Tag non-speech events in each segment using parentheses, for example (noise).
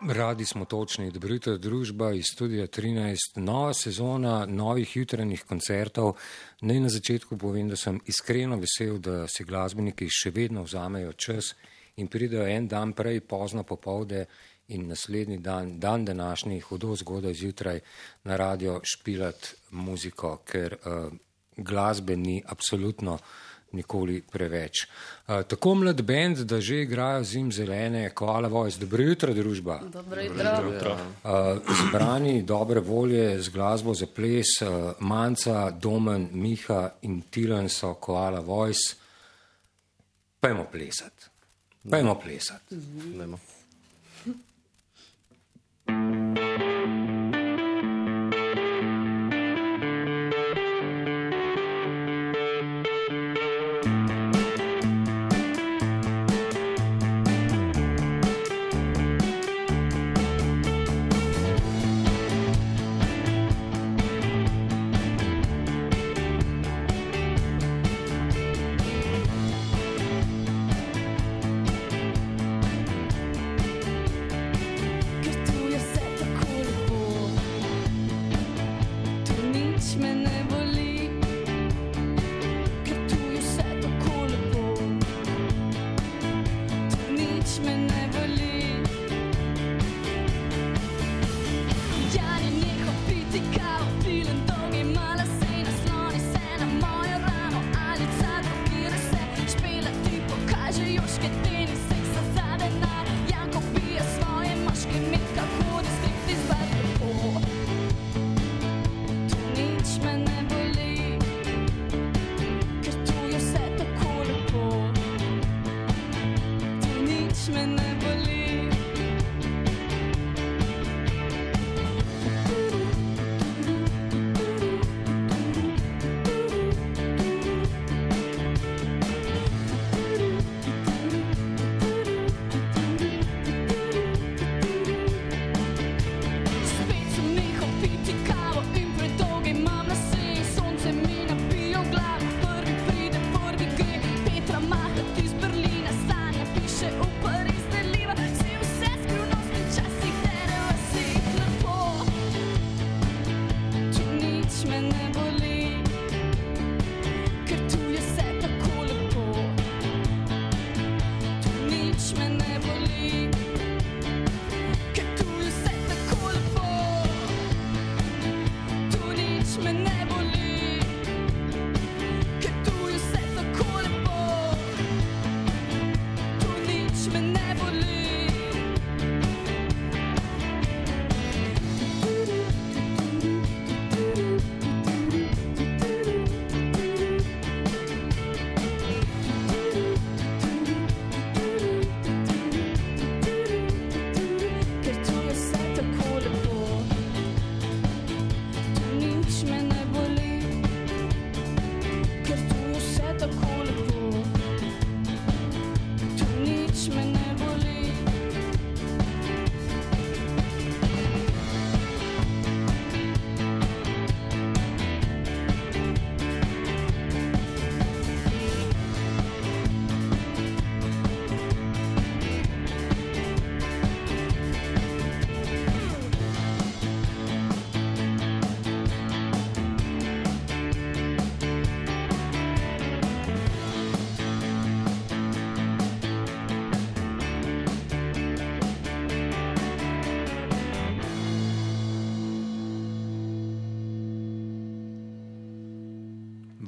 Radi smo točni, dobro jutro, družba iz studija 13, nova sezona novih jutranjih koncertov. Naj na začetku povem, da sem iskreno vesel, da si glasbeniki še vedno vzamejo čas in pridejo en dan prej, pozno popovde in naslednji dan, dan današnji, hudo zgodaj zjutraj na radio špilat muziko, ker uh, glasbe ni absolutno nikoli preveč. Uh, tako mlad bend, da že igrajo zim zelene, koala voice. Dobro jutro, družba. Dobro jutro. Uh, zbrani dobre volje z glasbo za ples, uh, Manca, Domen, Miha in Tilan so koala voice. Pejmo plesati. Pejmo plesati. Dajmo.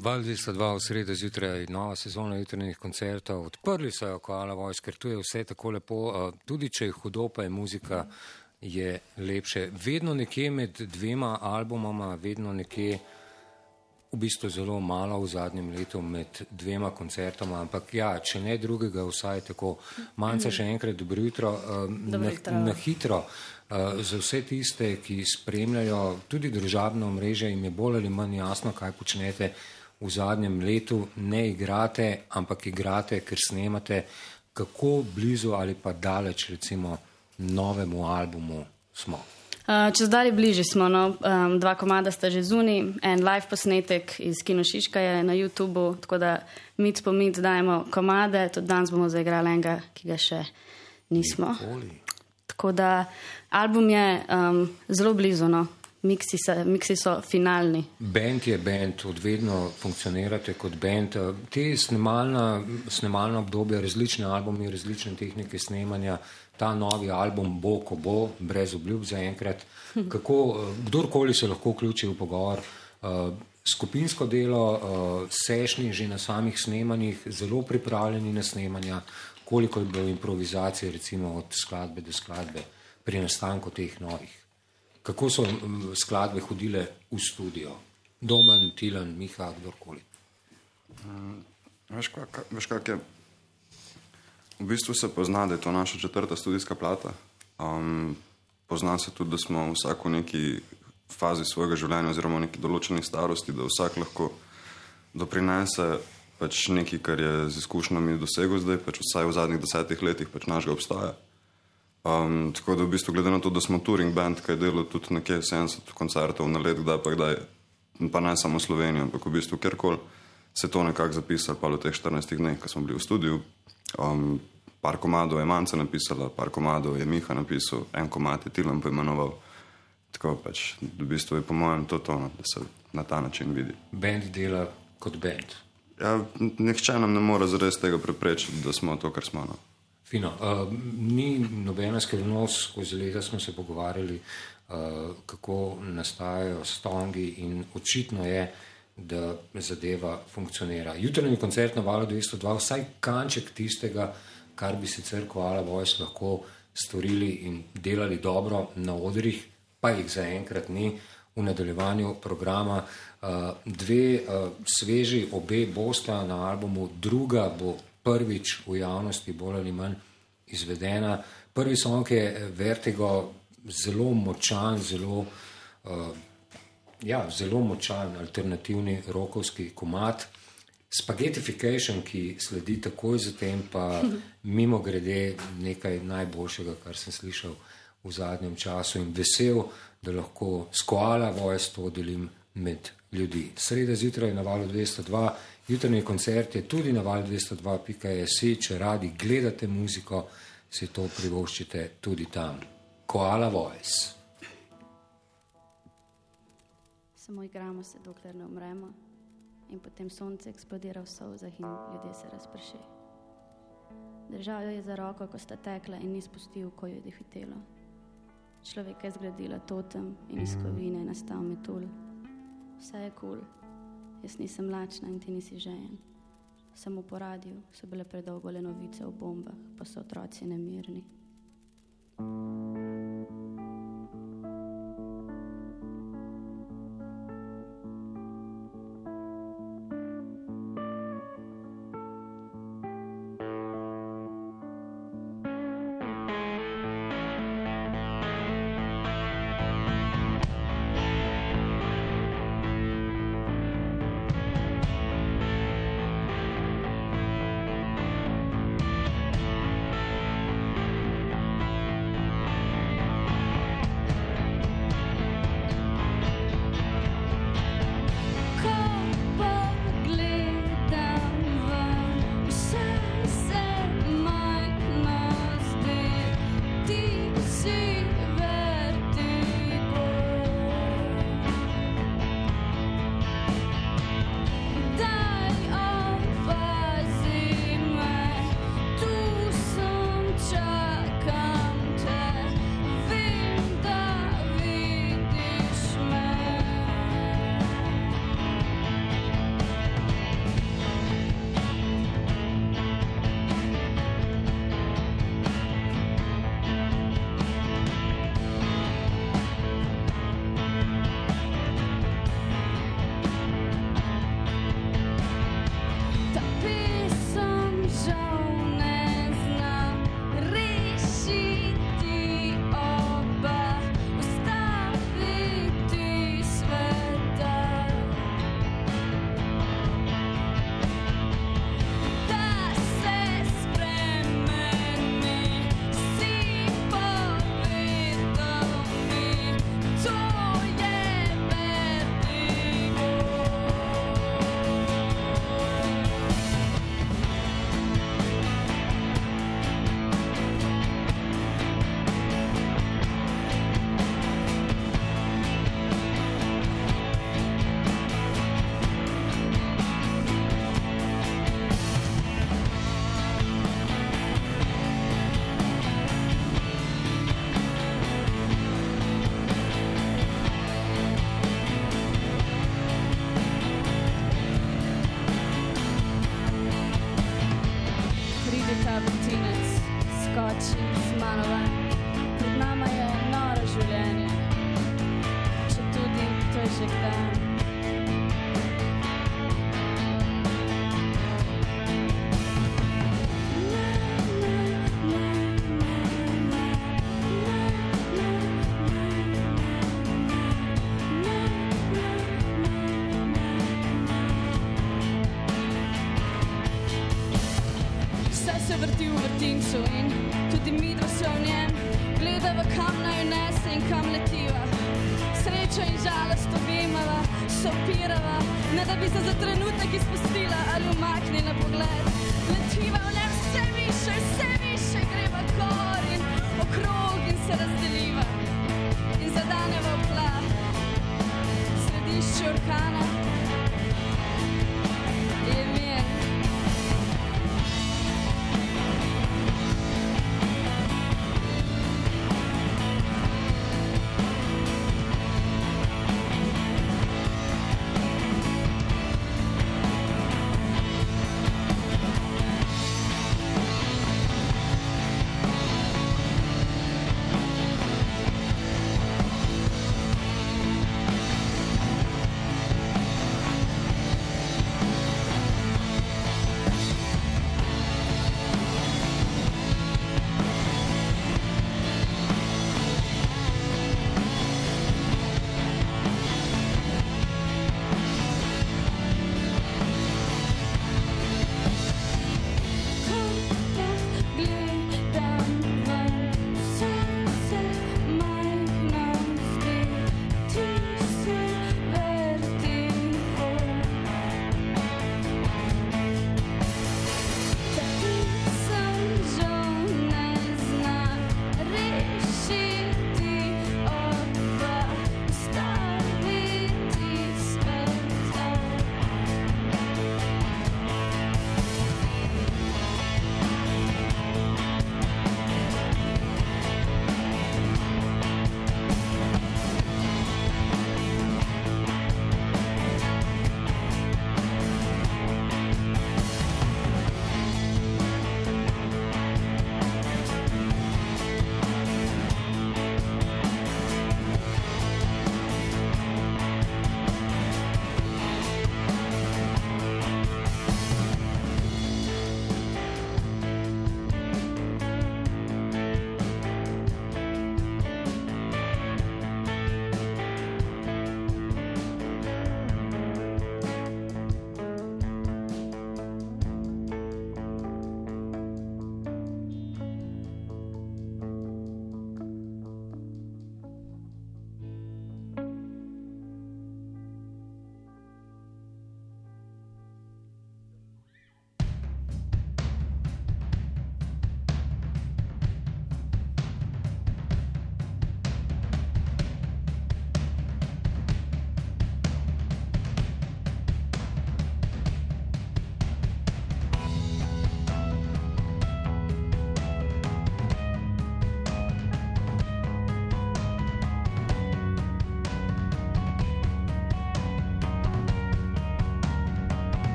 Val 202 v sredo zjutraj, nova sezona jutranjih koncertov. Odprli so jo Koala Voice, ker tu je vse tako lepo, tudi če je hudo, pa je muzika je lepše. Vedno nekje med dvema albumoma, vedno nekje v bistvu zelo malo v zadnjem letu med dvema koncertoma, ampak ja, če ne drugega, vsaj tako. Manjca še enkrat dobro jutro, na, na hitro. Uh, za vse tiste, ki spremljajo tudi državno mreže, jim je bolj ali manj jasno, kaj počnete v zadnjem letu. Ne igrate, ampak igrate, ker snemate. Kako blizu ali pa daleč, recimo, novemu albumu smo? Uh, čez dalje bližje smo, no, um, dva komada sta že zunaj, en live posnetek iz Kino Šiška je na YouTubu, tako da mit po mit dajemo komade, tudi danes bomo zaigrali enega, ki ga še nismo. Oli. Tako da album je um, zelo blizu, no. Miksi, se, miksi so finalni. Band je band, odvedno funkcionirate kot band. Te snemalna, snemalna obdobja, različne albumi, različne tehnike snemanja, ta novi album bo, ko bo, brez obljub zaenkrat. Kako, kdorkoli se lahko vključi v pogovor. Uh, skupinsko delo, uh, sešnji že na samih snemanjih, zelo pripravljeni na snemanja, koliko je bilo improvizacije, recimo od skladbe do skladbe pri nastanku teh novih. Kako so skladbe hodile v studio? Domen, Tilan, Miha, kdorkoli. Veš, kak, veš, kak je? V bistvu se pozna, da je to naša četrta studijska plata. Um, pozna se tudi, da smo vsak v neki fazi svojega življenja, oziroma v neki določeni starosti, da vsak lahko doprinese pač nekaj, kar je z izkušnjami dosegel zdaj, pač vsaj v zadnjih desetih letih pač našega obstaja. Um, tako da v bistvu glede na to, da smo touring band, ki je delal tudi nekje 70 koncertov na let, kdaj pa kdaj, pa ne samo Slovenijo, ampak v bistvu kjerkoli se je to nekako zapisalo, pa v teh 14 dneh, ko smo bili v studiu. Um, par komadov je Manca napisala, par komadov je Miha napisal, en komad je Tilan poimenoval. Tako pač, v bistvu je po mojem to tono, da se na ta način vidi. Band dela kot band. Ja, nihče nam ne more zares tega preprečiti, da smo to, kar smo. No. Fino. Uh, ni nobena skrivnost, skozi leta smo se pogovarjali, uh, kako nastajajo stongi in očitno je, da zadeva funkcionira. Jutrajni koncert na valu 202, vsaj kanček tistega, kar bi sicer koala vojs lahko storili in delali dobro na odrih, pa jih zaenkrat ni v nadaljevanju programa. Uh, dve uh, sveži, obe bosta na albumu, druga bo prvič v javnosti, bolj ali manj izvedena. Prvi song je Vertigo, zelo močan, zelo, uh, ja, zelo močan alternativni rokovski komat. Spaghettification, ki sledi takoj zatem, pa (laughs) mimo grede nekaj najboljšega, kar sem slišal v zadnjem času in vesel, da lahko skoala voice to delim med ljudi. Sreda zjutraj na valu 202, jutrajni koncert je tudi na valu 202.js, če radi gledate muziko, si to privoščite tudi tam. Koala voice. Samo igramo se, dokler ne umremo, in potem sonce eksplodira v solzah in ljudje se razprši. Držal jo je za roko, ko sta tekla in ni spustil, ko jo je dehitelo. Človek je zgradila totem in iz kovine je nastal metul. Vse je kul, cool. Jaz nisem lačna in ti nisi žejen. Samo po radiju so bile predolgo le novice o bombah, pa so otroci nemirni. music there. your color.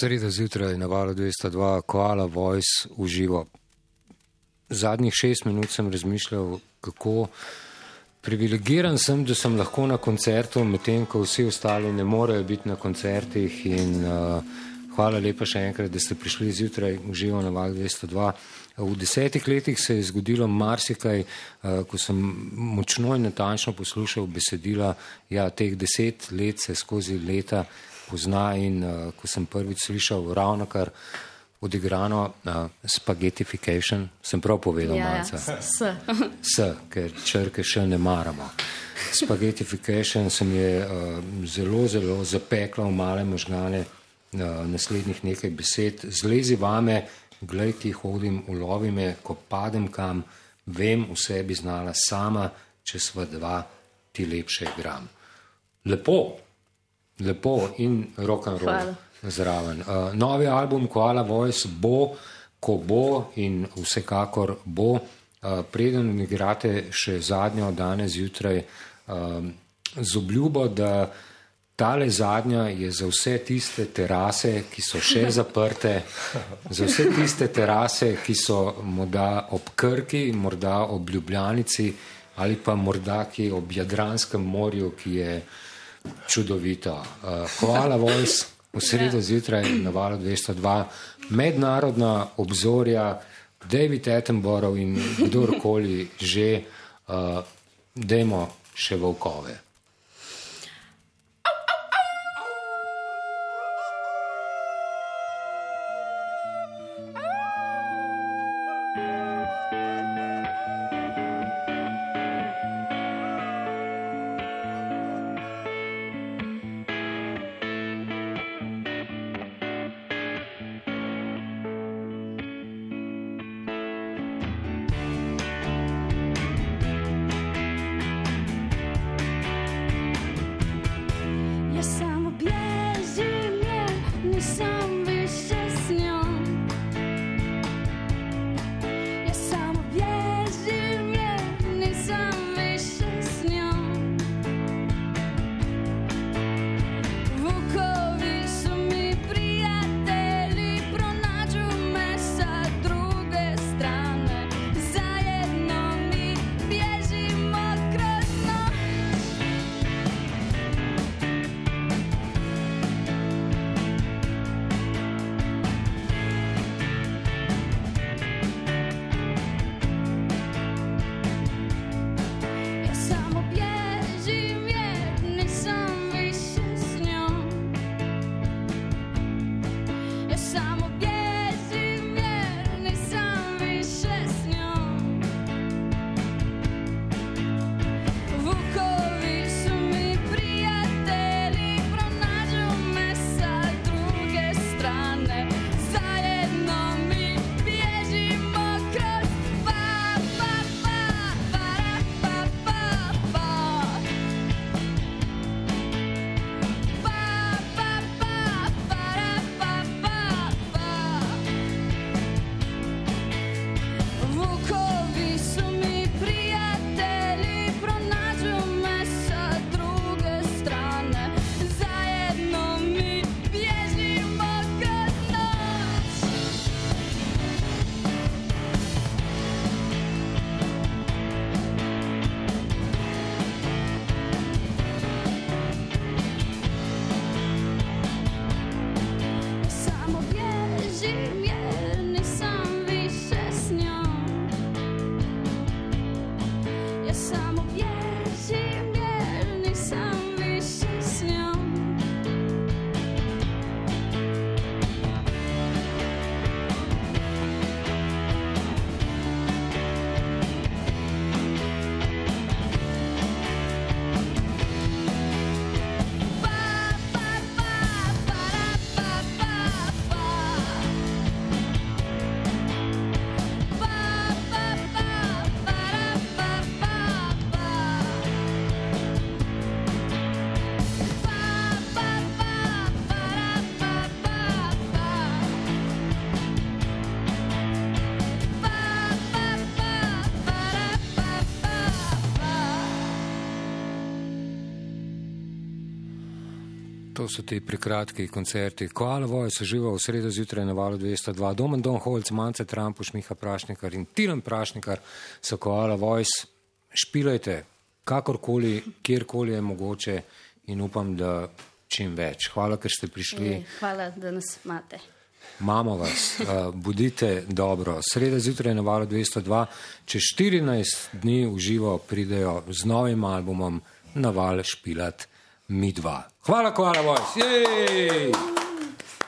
Sreda zjutraj na valu 202, Koala Voice v živo. Zadnjih šest minut sem razmišljal, kako privilegiran sem, da sem lahko na koncertu, medtem ko vsi ostali ne morejo biti na koncertih. In, uh, hvala lepa še enkrat, da ste prišli zjutraj v živo na valu 202. V desetih letih se je zgodilo marsikaj, uh, ko sem močno in natančno poslušal besedila. Ja, teh deset let se skozi leta pozna in uh, ko sem prvič slišal ravno kar odigrano uh, spaghettification, sem prav povedal Ja, ja, malce. s. S, ker črke še ne maramo. Spaghettification se mi je uh, zelo, zelo zapekla v male možgane uh, naslednjih nekaj besed. Zlezi vame, glej, ki hodim, ulovi me, ko padem kam, vem v sebi znala sama, če sva dva, ti lepše igram. Lepo, lepo in rock and roll Hvala. zraven. Uh, novi album Koala Voice bo, ko bo in vsekakor bo, uh, preden igrate še zadnjo danes zjutraj, um, z obljubo, da tale zadnja je za vse tiste terase, ki so še (laughs) zaprte, za vse tiste terase, ki so morda ob Krki, morda ob Ljubljanici ali pa morda ki ob Jadranskem morju, ki je čudovito. Uh, Hvala, Voice, v sredo zjutraj na valu 202, mednarodna obzorja, David Attenborough in kdorkoli že, uh, demo še volkove. So ti prekratki koncerti. Koala Voice živa v sredo zjutraj na valu 202. Domen Don Holc, Mance Trampuš, Miha Prašnikar in Tiran Prašnikar so Koala Voice. Špilajte, kakorkoli, kjerkoli je mogoče in upam, da čim več. Hvala, ker ste prišli. Hvala, da nas imate. Imamo vas, uh, bodite dobro. Sreda zjutraj na valu 202, čez 14 dni v živo pridejo z novim albumom na val špilat mi dva. Hvala, vojs. Jej!